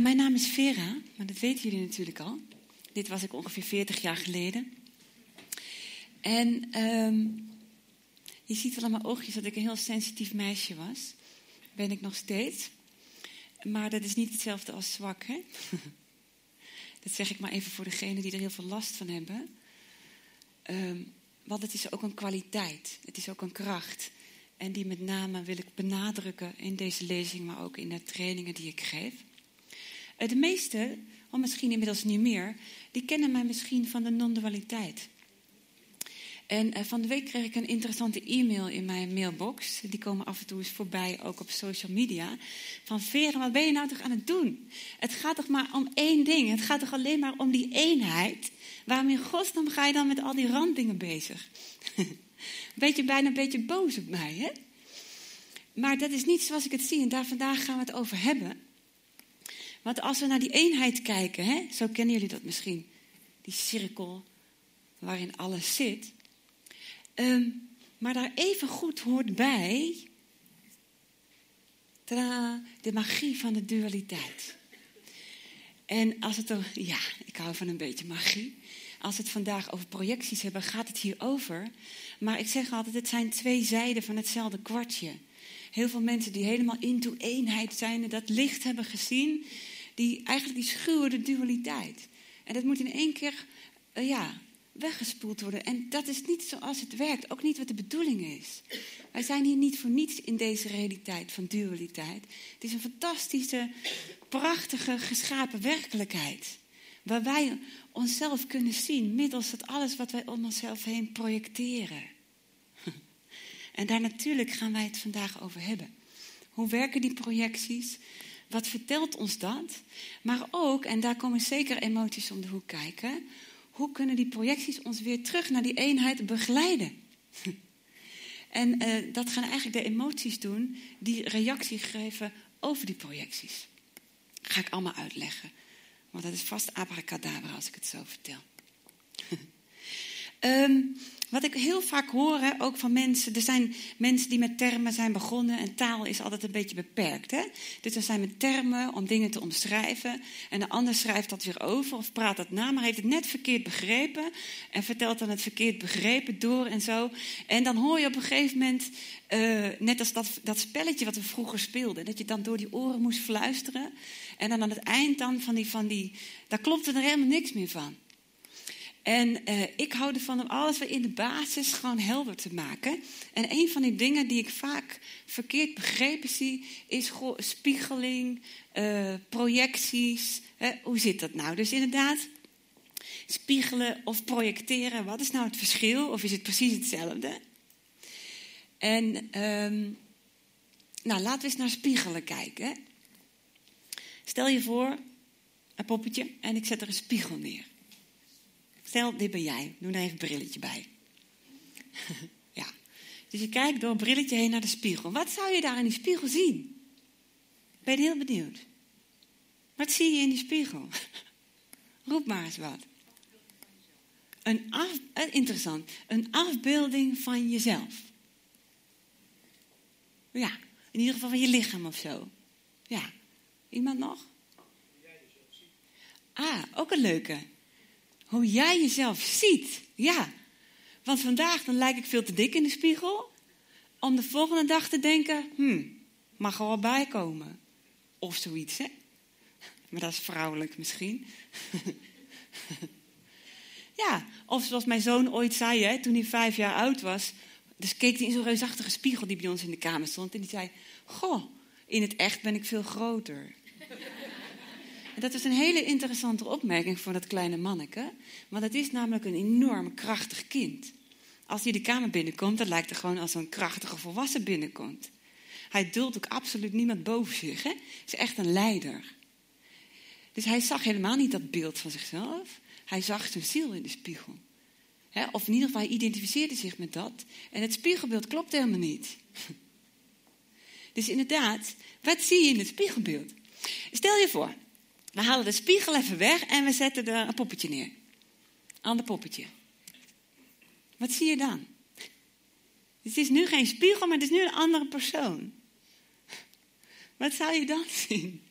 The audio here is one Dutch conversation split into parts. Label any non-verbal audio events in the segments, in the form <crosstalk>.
Mijn naam is Vera, maar dat weten jullie natuurlijk al. Dit was ik ongeveer 40 jaar geleden. En ehm, je ziet wel aan mijn oogjes dat ik een heel sensitief meisje was. Ben ik nog steeds. Maar dat is niet hetzelfde als zwak, hè? <laughs> Dat zeg ik maar even voor degenen die er heel veel last van hebben. Um, want het is ook een kwaliteit. Het is ook een kracht. En die met name wil ik benadrukken in deze lezing, maar ook in de trainingen die ik geef. Eh, de meesten, of misschien inmiddels niet meer, die kennen mij misschien van de non-dualiteit. En uh, van de week kreeg ik een interessante e-mail in mijn mailbox. Die komen af en toe eens voorbij, ook op social media. Van Veren, wat ben je nou toch aan het doen? Het gaat toch maar om één ding. Het gaat toch alleen maar om die eenheid. Waarom in godsnaam ga je dan met al die randdingen bezig? <laughs> beetje bijna een beetje boos op mij, hè? Maar dat is niet zoals ik het zie en daar vandaag gaan we het over hebben. Want als we naar die eenheid kijken, hè, zo kennen jullie dat misschien, die cirkel waarin alles zit. Ehm, maar daar even goed hoort bij tada, de magie van de dualiteit. En als het er, ja, ik hou van een beetje magie. Als we het vandaag over projecties hebben, gaat het hier over. Maar ik zeg altijd, het zijn twee zijden van hetzelfde kwartje. Heel veel mensen die helemaal into eenheid zijn en dat licht hebben gezien, die eigenlijk die schuwen de dualiteit. En dat moet in één keer, uh, ja, weggespoeld worden. En dat is niet zoals het werkt, ook niet wat de bedoeling is. Wij zijn hier niet voor niets in deze realiteit van dualiteit. Het is een fantastische, prachtige, geschapen werkelijkheid. Waar wij onszelf kunnen zien middels het alles wat wij om onszelf heen projecteren. <laughs> En daar natuurlijk gaan wij het vandaag over hebben. Hoe werken die projecties? Wat vertelt ons dat? Maar ook, en daar komen zeker emoties om de hoek kijken, hoe kunnen die projecties ons weer terug naar die eenheid begeleiden? <laughs> En uh, dat gaan eigenlijk de emoties doen die reactie geven over die projecties. Dat ga ik allemaal uitleggen. Want dat is vast abracadabra als ik het zo vertel. Um, Wat ik heel vaak hoor, hè, ook van mensen, er zijn mensen die met termen zijn begonnen en taal is altijd een beetje beperkt. Hè? Dus er zijn met termen om dingen te omschrijven en de ander schrijft dat weer over of praat dat na, maar heeft het net verkeerd begrepen en vertelt dan het verkeerd begrepen door en zo. En dan hoor je op een gegeven moment, uh, net als dat, dat spelletje wat we vroeger speelden, dat je dan door die oren moest fluisteren en dan aan het eind dan van die, van die daar klopte er helemaal niks meer van. En uh, ik hou ervan om alles weer in de basis gewoon helder te maken. En een van die dingen die ik vaak verkeerd begrepen zie, is spiegeling, uh, projecties. Hoe zit dat nou? Dus inderdaad, spiegelen of projecteren, wat is nou het verschil? Of is het precies hetzelfde? En um, nou, laten we eens naar spiegelen kijken. Stel je voor, een poppetje, en ik zet er een spiegel neer. Stel, dit ben jij. Doe er even een brilletje bij. <laughs> ja. Dus je kijkt door een brilletje heen naar de spiegel. Wat zou je daar in die spiegel zien? Ben je heel benieuwd? Wat zie je in die spiegel? <laughs> Roep maar eens wat. Een af, eh, interessant. Een afbeelding van jezelf. Ja, in ieder geval van je lichaam of zo. Ja. Iemand nog? Ah, ook een leuke. Hoe jij jezelf ziet. Ja. Want vandaag dan lijk ik veel te dik in de spiegel. Om de volgende dag te denken, hmm, mag er wel bij komen. Of zoiets, hè. Maar dat is vrouwelijk misschien. <laughs> ja, of zoals mijn zoon ooit zei, hè, toen hij vijf jaar oud was. Dus keek hij in zo'n reusachtige spiegel die bij ons in de kamer stond. En die zei, goh, in het echt ben ik veel groter. Dat is een hele interessante opmerking voor dat kleine manneke. Want het is namelijk een enorm krachtig kind. Als hij de kamer binnenkomt, dan lijkt het gewoon als een krachtige volwassen binnenkomt. Hij duldt ook absoluut niemand boven zich. Hè? Hij is echt een leider. Dus hij zag helemaal niet dat beeld van zichzelf. Hij zag zijn ziel in de spiegel. Of in ieder geval, hij identificeerde zich met dat. En het spiegelbeeld klopt helemaal niet. <laughs> Dus inderdaad, wat zie je in het spiegelbeeld? Stel je voor, we halen de spiegel even weg en we zetten er een poppetje neer. Ander poppetje. Wat zie je dan? Het is nu geen spiegel, maar het is nu een andere persoon. Wat zou je dan zien?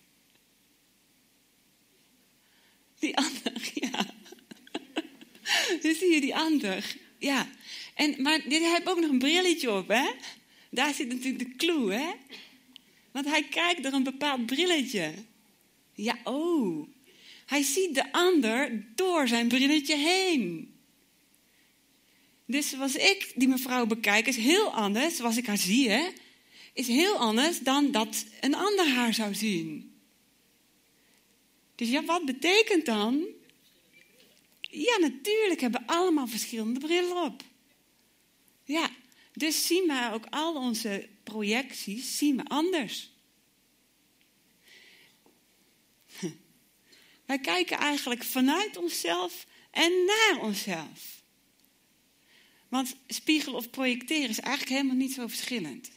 Die ander, <laughs> ja. Dan zie je die ander. Ja. En, maar dit heeft ook nog een brilletje op, hè? Daar zit natuurlijk de clue, hè? Want hij kijkt door een bepaald brilletje. Ja, oh. Hij ziet de ander door zijn brilletje heen. Dus zoals ik die mevrouw bekijk, is heel anders, zoals ik haar zie, hè, is heel anders dan dat een ander haar zou zien. Dus ja, wat betekent dan? Ja, natuurlijk hebben we allemaal verschillende brillen op. Ja, dus zien we ook al onze projecties zien we anders. Wij kijken eigenlijk vanuit onszelf en naar onszelf. Want spiegelen of projecteren is eigenlijk helemaal niet zo verschillend.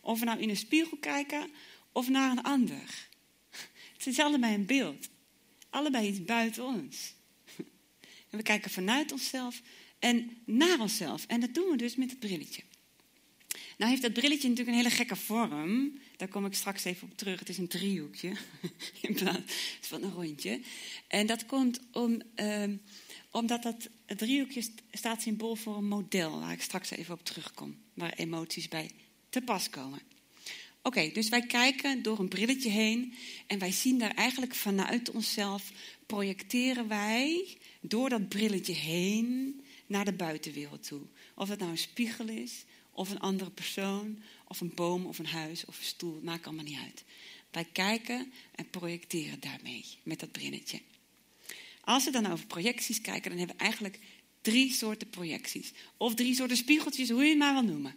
Of we nou in een spiegel kijken of naar een ander. Het is allebei een beeld. Allebei iets buiten ons. En we kijken vanuit onszelf en naar onszelf. En dat doen we dus met het brilletje. Nou heeft dat brilletje natuurlijk een hele gekke vorm. Daar kom ik straks even op terug. Het is een driehoekje <laughs> in plaats van een rondje. En dat komt om, ehm, omdat dat driehoekje staat symbool voor een model. Waar ik straks even op terugkom. Waar emoties bij te pas komen. Oké, dus wij kijken door een brilletje heen en wij zien daar eigenlijk vanuit onszelf, projecteren wij door dat brilletje heen naar de buitenwereld toe. Of het nou een spiegel is, of een andere persoon, of een boom, of een huis, of een stoel, maakt allemaal niet uit. Wij kijken en projecteren daarmee met dat brilletje. Als we dan over projecties kijken, dan hebben we eigenlijk drie soorten projecties. Of drie soorten spiegeltjes, hoe je het maar wil noemen.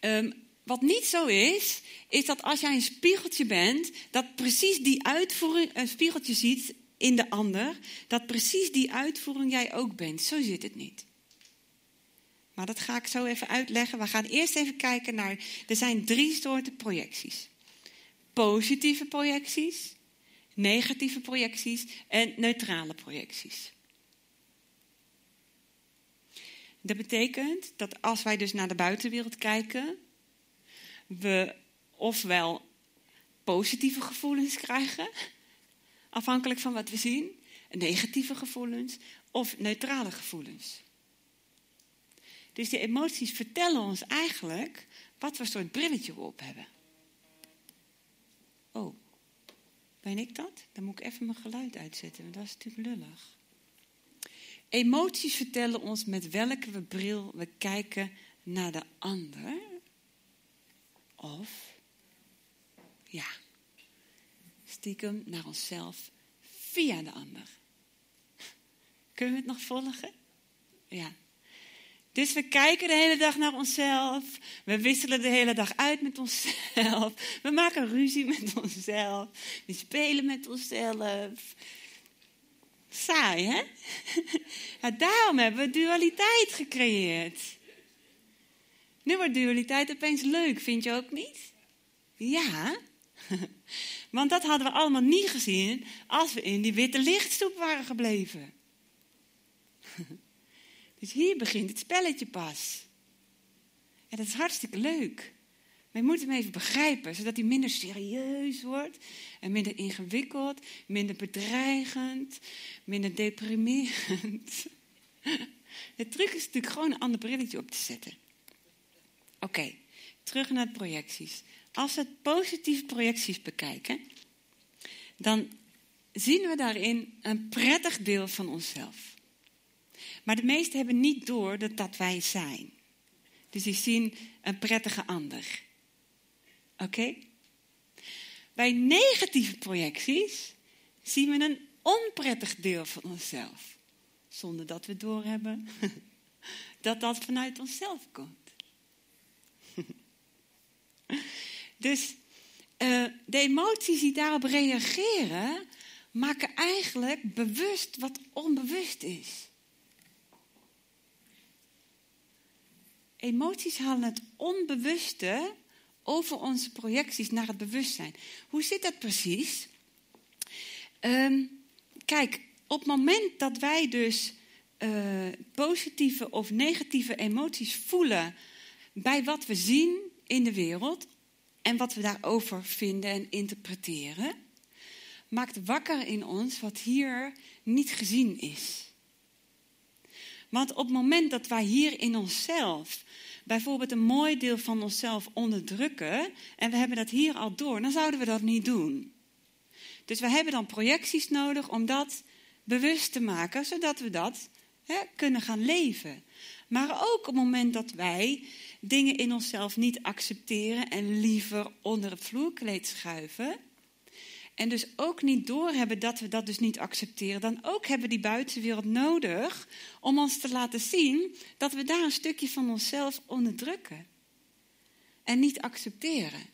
Um, wat niet zo is, is dat als jij een spiegeltje bent, dat precies die uitvoering, een spiegeltje ziet in de ander, dat precies die uitvoering jij ook bent. Zo zit het niet. Maar dat ga ik zo even uitleggen. We gaan eerst even kijken naar. Er zijn drie soorten projecties: positieve projecties, negatieve projecties en neutrale projecties. Dat betekent dat als wij dus naar de buitenwereld kijken, we ofwel positieve gevoelens krijgen, afhankelijk van wat we zien, negatieve gevoelens of neutrale gevoelens. Dus die emoties vertellen ons eigenlijk wat voor soort brilletje we op hebben. Oh, ben ik dat? Dan moet ik even mijn geluid uitzetten, want dat is natuurlijk lullig. Emoties vertellen ons met welke bril we kijken naar de ander. Of, ja, stiekem naar onszelf via de ander. Kunnen we het nog volgen? Ja. Dus we kijken de hele dag naar onszelf. We wisselen de hele dag uit met onszelf. We maken ruzie met onszelf. We spelen met onszelf. Saai, hè? Daarom hebben we dualiteit gecreëerd. Nu wordt dualiteit opeens leuk, vind je ook niet? Ja, <laughs> want dat hadden we allemaal niet gezien als we in die witte lichtstoep waren gebleven. Dus hier begint het spelletje pas. En dat is hartstikke leuk. Maar je moet hem even begrijpen, zodat hij minder serieus wordt en minder ingewikkeld, minder bedreigend, minder deprimerend. <laughs> De truc is natuurlijk gewoon een ander brilletje op te zetten. Oké, terug naar projecties. Als we positieve projecties bekijken, dan zien we daarin een prettig deel van onszelf. Maar de meesten hebben niet door dat dat wij zijn. Dus die zien een prettige ander. Oké? Bij negatieve projecties zien we een onprettig deel van onszelf. Zonder dat we doorhebben <laughs> dat dat vanuit onszelf komt. <laughs> Dus uh, de emoties die daarop reageren, maken eigenlijk bewust wat onbewust is. Emoties halen het onbewuste over onze projecties naar het bewustzijn. Hoe zit dat precies? Um, kijk, op het moment dat wij dus uh, positieve of negatieve emoties voelen bij wat we zien in de wereld en wat we daarover vinden en interpreteren, maakt wakker in ons wat hier niet gezien is. Want op het moment dat wij hier in onszelf bijvoorbeeld een mooi deel van onszelf onderdrukken en we hebben dat hier al door, dan zouden we dat niet doen. Dus we hebben dan projecties nodig om dat bewust te maken, zodat we dat hè, kunnen gaan leven. Maar ook op het moment dat wij dingen in onszelf niet accepteren en liever onder het vloerkleed schuiven. En dus ook niet doorhebben dat we dat dus niet accepteren. Dan ook hebben die buitenwereld nodig om ons te laten zien dat we daar een stukje van onszelf onderdrukken. En niet accepteren.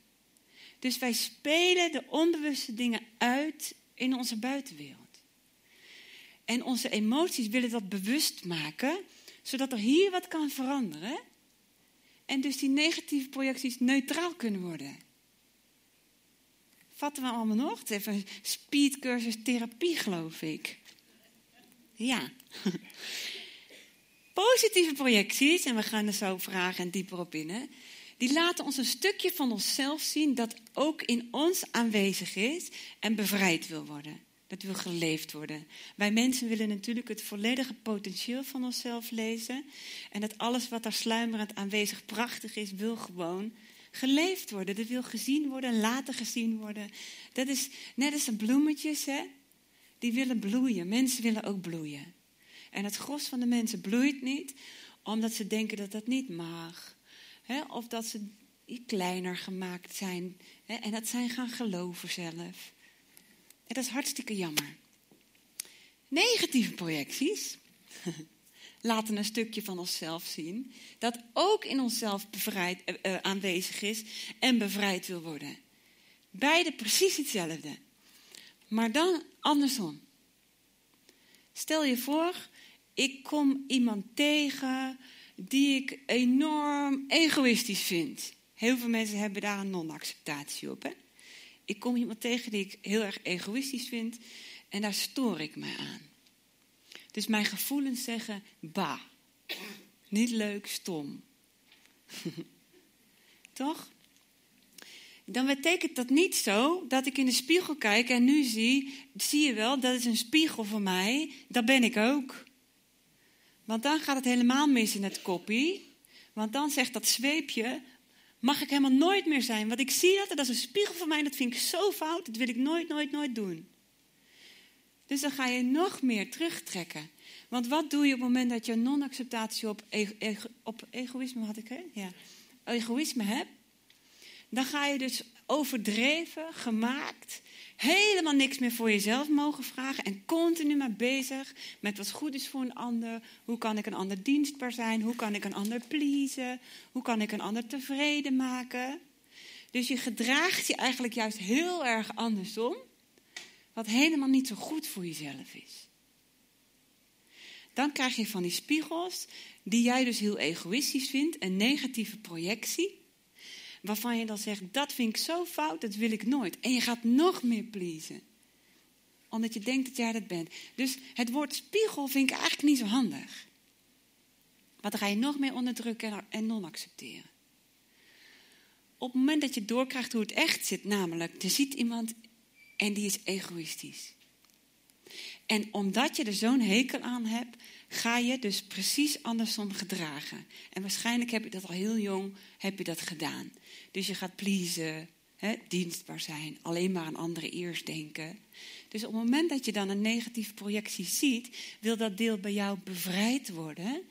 Dus wij spelen de onbewuste dingen uit in onze buitenwereld. En onze emoties willen dat bewust maken, zodat er hier wat kan veranderen. En dus die negatieve projecties neutraal kunnen worden. Vatten we allemaal nog? Even speedcursus therapie, geloof ik. Ja. <laughs> Positieve projecties, en we gaan er zo vragen en dieper op in, die laten ons een stukje van onszelf zien dat ook in ons aanwezig is en bevrijd wil worden. Dat wil geleefd worden. Wij mensen willen natuurlijk het volledige potentieel van onszelf lezen. En dat alles wat daar sluimerend aanwezig prachtig is, wil gewoon geleefd worden. Dat wil gezien worden, laten gezien worden. Dat is net als de bloemetjes, hè? Die willen bloeien. Mensen willen ook bloeien. En het gros van de mensen bloeit niet omdat ze denken dat dat niet mag. Hè? Of dat ze kleiner gemaakt zijn. En dat zijn gaan geloven zelf. En dat is hartstikke jammer. Negatieve projecties <laughs> laten een stukje van onszelf zien. Dat ook in onszelf bevrijd, uh, uh, aanwezig is en bevrijd wil worden. Beide precies hetzelfde. Maar dan andersom. Stel je voor, ik kom iemand tegen die ik enorm egoïstisch vind. Heel veel mensen hebben daar een non-acceptatie op. Hè? Ik kom iemand tegen die ik heel erg egoïstisch vind en daar stoor ik me aan. Dus mijn gevoelens zeggen, bah, niet leuk, stom. <laughs> Toch? Dan betekent dat niet zo dat ik in de spiegel kijk en nu zie, zie je wel, dat is een spiegel voor mij, dat ben ik ook. Want dan gaat het helemaal mis in het koppie. Want dan zegt dat zweepje, mag ik helemaal nooit meer zijn. Want ik zie dat, dat is een spiegel voor mij, dat vind ik zo fout, dat wil ik nooit, nooit, nooit doen. Dus dan ga je nog meer terugtrekken. Want wat doe je op het moment dat je non-acceptatie op, op egoïsme had ik, hè? Ja. egoïsme hebt? Dan ga je dus overdreven, gemaakt, helemaal niks meer voor jezelf mogen vragen en continu maar bezig met wat goed is voor een ander. Hoe kan ik een ander dienstbaar zijn? Hoe kan ik een ander pleasen? Hoe kan ik een ander tevreden maken? Dus je gedraagt je eigenlijk juist heel erg andersom, wat helemaal niet zo goed voor jezelf is. Dan krijg je van die spiegels, die jij dus heel egoïstisch vindt, een negatieve projectie waarvan je dan zegt, dat vind ik zo fout, dat wil ik nooit. En je gaat nog meer pleasen. Omdat je denkt dat jij dat bent. Dus het woord spiegel vind ik eigenlijk niet zo handig. Want dan ga je nog meer onderdrukken en non-accepteren. Op het moment dat je doorkrijgt hoe het echt zit, namelijk, er ziet iemand en die is egoïstisch. En omdat je er zo'n hekel aan hebt, ga je dus precies andersom gedragen. En waarschijnlijk heb je dat al heel jong heb je dat gedaan. Dus je gaat pleasen, hè, dienstbaar zijn, alleen maar aan anderen eerst denken. Dus op het moment dat je dan een negatieve projectie ziet, wil dat deel bij jou bevrijd worden,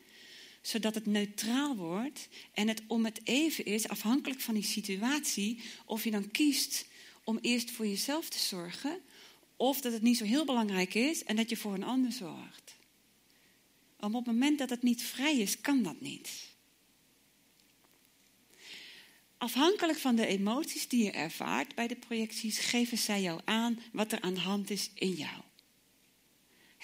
zodat het neutraal wordt en het om het even is, afhankelijk van die situatie, of je dan kiest om eerst voor jezelf te zorgen, of dat het niet zo heel belangrijk is en dat je voor een ander zorgt. Want op het moment dat het niet vrij is, kan dat niet. Afhankelijk van de emoties die je ervaart bij de projecties, geven zij jou aan wat er aan de hand is in jou.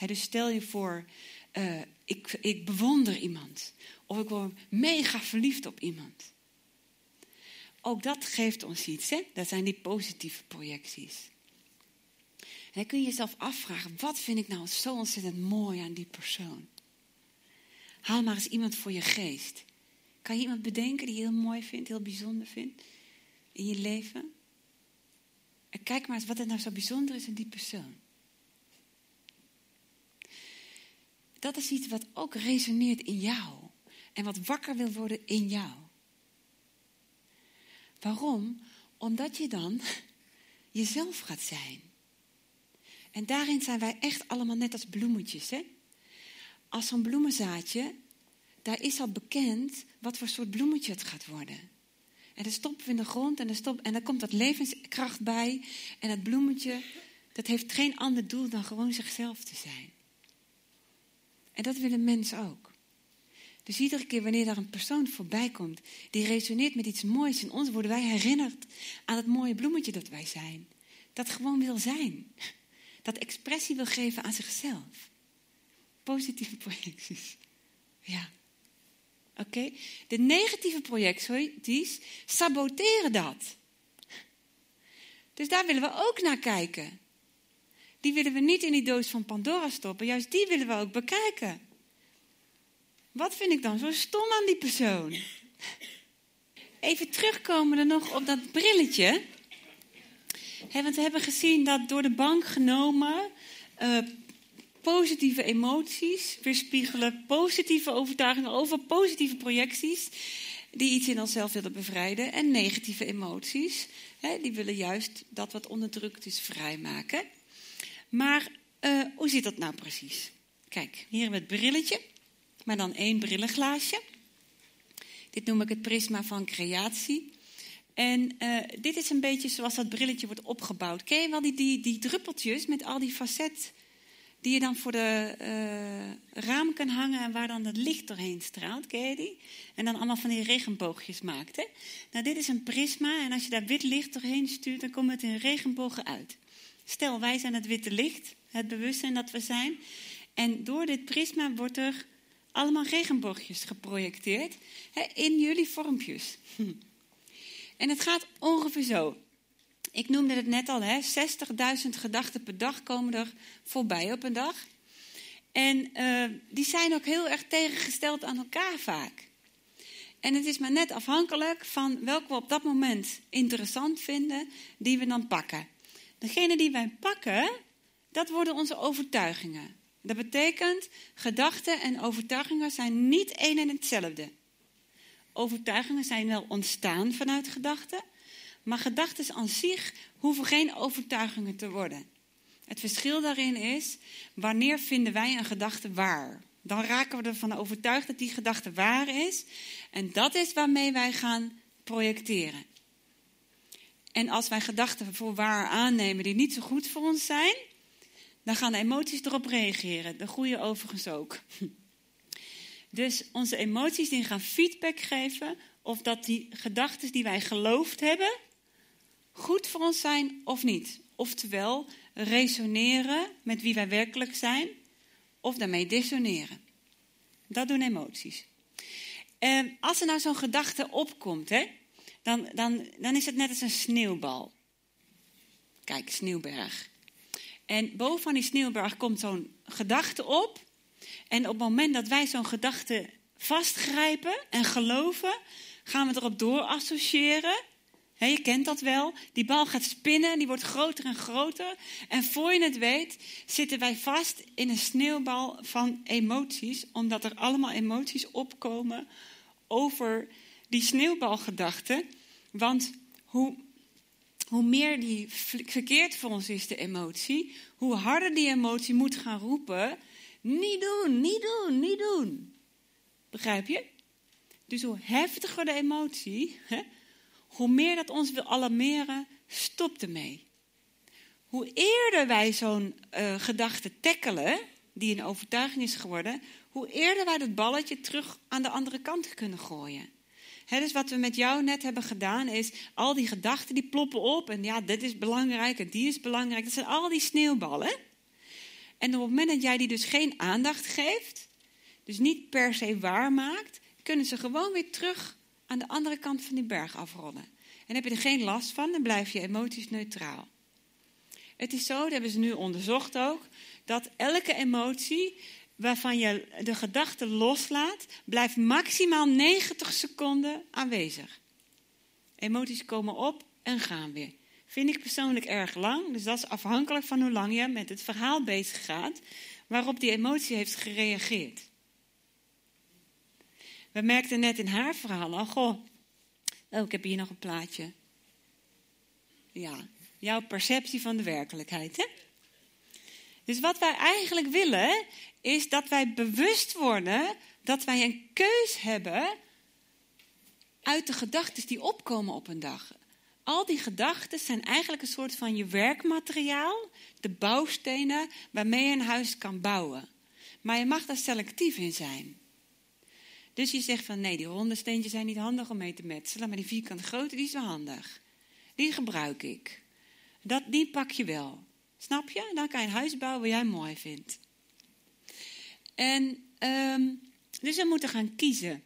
dus stel je voor, uh, ik, ik bewonder iemand. Of ik word mega verliefd op iemand. Ook dat geeft ons iets, hè? dat zijn die positieve projecties. En dan kun je jezelf afvragen, wat vind ik nou zo ontzettend mooi aan die persoon? Haal maar eens iemand voor je geest. Kan je iemand bedenken die je heel mooi vindt, heel bijzonder vindt in je leven? En kijk maar eens wat er nou zo bijzonder is in die persoon. Dat is iets wat ook resoneert in jou. En wat wakker wil worden in jou. Waarom? Omdat je dan <laughs> jezelf gaat zijn. En daarin zijn wij echt allemaal net als bloemetjes. Hè? Als zo'n bloemenzaadje, daar is al bekend wat voor soort bloemetje het gaat worden. En dan stoppen we in de grond en dan, en dan komt dat levenskracht bij. En dat bloemetje, dat heeft geen ander doel dan gewoon zichzelf te zijn. En dat willen mensen ook. Dus iedere keer wanneer er een persoon voorbij komt die resoneert met iets moois in ons, worden wij herinnerd aan het mooie bloemetje dat wij zijn. Dat gewoon wil zijn. Dat expressie wil geven aan zichzelf. Positieve projecties. Ja. Oké? De negatieve projecties saboteren dat. Dus daar willen we ook naar kijken. Die willen we niet in die doos van Pandora stoppen. Juist die willen we ook bekijken. Wat vind ik dan zo stom aan die persoon? Even terugkomen nog op dat brilletje. want we hebben gezien dat door de bank genomen uh, positieve emoties weerspiegelen, positieve overtuigingen over positieve projecties die iets in onszelf willen bevrijden en negatieve emoties, die willen juist dat wat onderdrukt is vrijmaken. Maar uh, hoe zit dat nou precies? Kijk, hier met brilletje maar dan één brillenglaasje. Dit noem ik het prisma van creatie. En uh, dit is een beetje zoals dat brilletje wordt opgebouwd. Ken je wel die, die, die druppeltjes met al die facetten die je dan voor de uh, raam kan hangen en waar dan het licht doorheen straalt? Ken je die? En dan allemaal van die regenboogjes maakt. Hè? Nou, dit is een prisma en als je daar wit licht doorheen stuurt, dan komt het in regenbogen uit. Stel, wij zijn het witte licht, het bewustzijn dat we zijn. En door dit prisma wordt er allemaal regenboogjes geprojecteerd hè, in jullie vormpjes. <laughs> En het gaat ongeveer zo. Ik noemde het net al, 60.000 gedachten per dag komen er voorbij op een dag. En uh, die zijn ook heel erg tegengesteld aan elkaar vaak. En het is maar net afhankelijk van welke we op dat moment interessant vinden, die we dan pakken. Degene die wij pakken, dat worden onze overtuigingen. Dat betekent, gedachten en overtuigingen zijn niet één en hetzelfde. Overtuigingen zijn wel ontstaan vanuit gedachten, maar gedachten aan zich hoeven geen overtuigingen te worden. Het verschil daarin is, wanneer vinden wij een gedachte waar? Dan raken we ervan overtuigd dat die gedachte waar is. En dat is waarmee wij gaan projecteren. En als wij gedachten voor waar aannemen die niet zo goed voor ons zijn, dan gaan de emoties erop reageren. De goede overigens ook. <laughs> Dus onze emoties die gaan feedback geven of dat die gedachten die wij geloofd hebben goed voor ons zijn of niet. Oftewel resoneren met wie wij werkelijk zijn of daarmee dissoneren. Dat doen emoties. En ehm, als er nou zo'n gedachte opkomt, hè, dan, dan, dan is het net als een sneeuwbal. Kijk, sneeuwberg. En boven die sneeuwberg komt zo'n gedachte op. En op het moment dat wij zo'n gedachte vastgrijpen en geloven, gaan we erop door associëren. je kent dat wel. Die bal gaat spinnen, die wordt groter en groter. En voor je het weet, zitten wij vast in een sneeuwbal van emoties, omdat er allemaal emoties opkomen over die sneeuwbalgedachte. Want hoe hoe meer die verkeerd voor ons is, de emotie, hoe harder die emotie moet gaan roepen: niet doen, niet doen, niet doen. Begrijp je? Dus hoe heftiger de emotie, hè, hoe meer dat ons wil alarmeren, stop ermee. Hoe eerder wij zo'n uh, gedachte tackelen, die een overtuiging is geworden, hoe eerder wij dat balletje terug aan de andere kant kunnen gooien dus wat we met jou net hebben gedaan is, al die gedachten die ploppen op. En ja, dit is belangrijk en die is belangrijk. Dat zijn al die sneeuwballen. En op het moment dat jij die dus geen aandacht geeft, dus niet per se waar maakt, kunnen ze gewoon weer terug aan de andere kant van die berg afrollen. En heb je er geen last van, dan blijf je emoties neutraal. Het is zo, dat hebben ze nu onderzocht ook, dat elke emotie waarvan je de gedachte loslaat, blijft maximaal 90 seconden aanwezig. Emoties komen op en gaan weer. Vind ik persoonlijk erg lang. Dus dat is afhankelijk van hoe lang je met het verhaal bezig gaat waarop die emotie heeft gereageerd. We merkten net in haar verhaal al, goh, oh, ik heb hier nog een plaatje. Ja, jouw perceptie van de werkelijkheid. Hè? Dus wat wij eigenlijk willen, is dat wij bewust worden dat wij een keus hebben uit de gedachten die opkomen op een dag. Al die gedachten zijn eigenlijk een soort van je werkmateriaal, de bouwstenen waarmee je een huis kan bouwen. Maar je mag daar selectief in zijn. Dus je zegt van nee, die ronde steentjes zijn niet handig om mee te metselen, maar die vierkante grote, die is wel handig. Die gebruik ik. Dat, die pak je wel. Snap je? Dan kan je een huis bouwen wat jij mooi vindt. En um, dus we moeten gaan kiezen.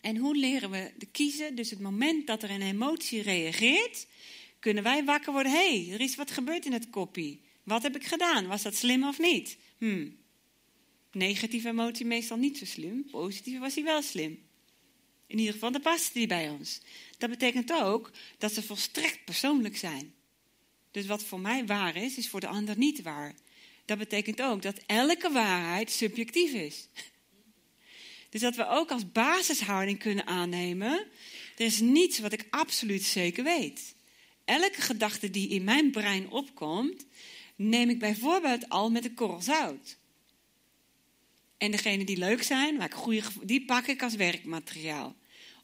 En hoe leren we te kiezen? Dus het moment dat er een emotie reageert, kunnen wij wakker worden. Hé, hey, er is wat gebeurd in het koppie. Wat heb ik gedaan? Was dat slim of niet? Hmm. Negatieve emotie meestal niet zo slim. Positieve was hij wel slim. In ieder geval, dan past die bij ons. Dat betekent ook dat ze volstrekt persoonlijk zijn. Dus wat voor mij waar is, is voor de ander niet waar. Dat betekent ook dat elke waarheid subjectief is. Dus dat we ook als basishouding kunnen aannemen: er is niets wat ik absoluut zeker weet. Elke gedachte die in mijn brein opkomt, neem ik bijvoorbeeld al met een korrel zout. En degene die leuk zijn, waar ik goede, die pak ik als werkmateriaal.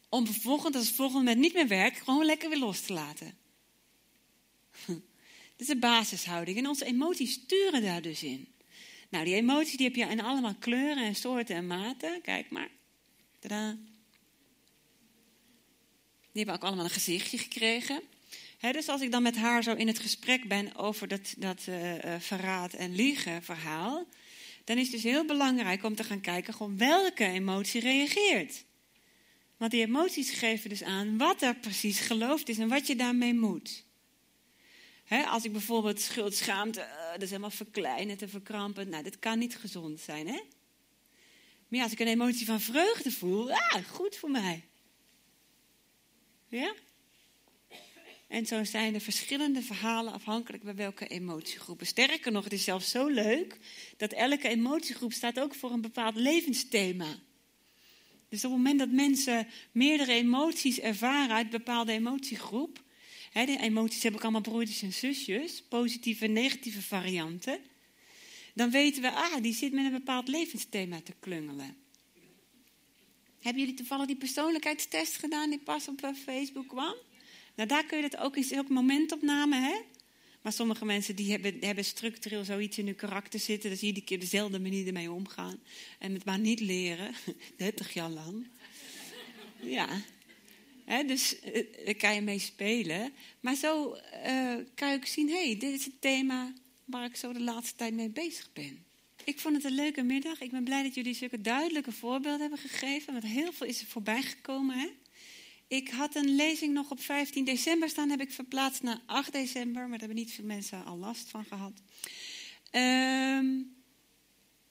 Om vervolgens, als het volgende moment niet meer werkt, gewoon lekker weer los te laten. <laughs> Dat is de basishouding. En onze emoties sturen daar dus in. Nou, die emoties die heb je in allemaal kleuren en soorten en maten. Kijk maar. Tadaa. Die hebben ook allemaal een gezichtje gekregen. dus als ik dan met haar zo in het gesprek ben over dat, dat uh, verraad en liegen verhaal, dan is het dus heel belangrijk om te gaan kijken gewoon welke emotie reageert. Want die emoties geven dus aan wat er precies geloofd is en wat je daarmee moet als ik bijvoorbeeld schuld, schaamte, uh, dat is helemaal verkleinen en verkrampen. Nou, dat kan niet gezond zijn, hè? Maar ja, als ik een emotie van vreugde voel, ah, goed voor mij. Ja? En zo zijn er verschillende verhalen afhankelijk bij welke emotiegroepen. Sterker nog, het is zelfs zo leuk dat elke emotiegroep staat ook voor een bepaald levensthema. Dus op het moment dat mensen meerdere emoties ervaren uit een bepaalde emotiegroep, de emoties hebben ook allemaal broertjes en zusjes, positieve en negatieve varianten. Dan weten we, ah, die zit met een bepaald levensthema te klungelen. Hebben jullie toevallig die persoonlijkheidstest gedaan die pas op eh, Facebook kwam? Nou, daar kun je dat ook in elk momentopname, hè? Maar sommige mensen die hebben, hebben structureel zoiets in hun karakter zitten. Dat zie je die keer dezelfde manier ermee omgaan. En het maar niet leren. <laughs> 30 jaar lang. Ja, dus uh, daar kan je mee spelen. Maar zo uh, kan ook zien, hé, hey, dit is het thema waar ik zo de laatste tijd mee bezig ben. Ik vond het een leuke middag. Ik ben blij dat jullie zulke duidelijke voorbeelden hebben gegeven. Want heel veel is er voorbij gekomen. Hè? Ik had een lezing nog op 15 december staan. Heb ik verplaatst naar 8 december. Maar daar hebben niet veel mensen al last van gehad. Ehm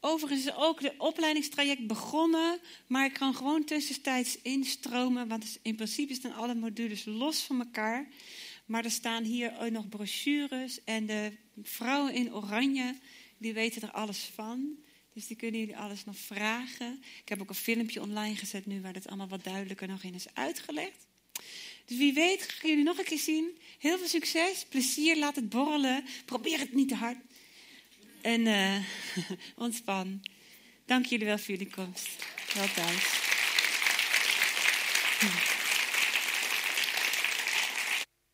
Overigens is ook de opleidingstraject begonnen, maar ik kan gewoon tussentijds instromen, want in principe staan alle modules los van elkaar. Maar er staan hier ook nog brochures en de vrouwen in oranje, die weten er alles van. Dus die kunnen jullie alles nog vragen. Ik heb ook een filmpje online gezet nu waar het allemaal wat duidelijker nog in is uitgelegd. Dus wie weet, gaan jullie nog een keer zien. Heel veel succes, plezier, laat het borrelen. Probeer het niet te hard. En uh, <laughs> ontspan. Dank jullie wel voor jullie komst. Wel thuis.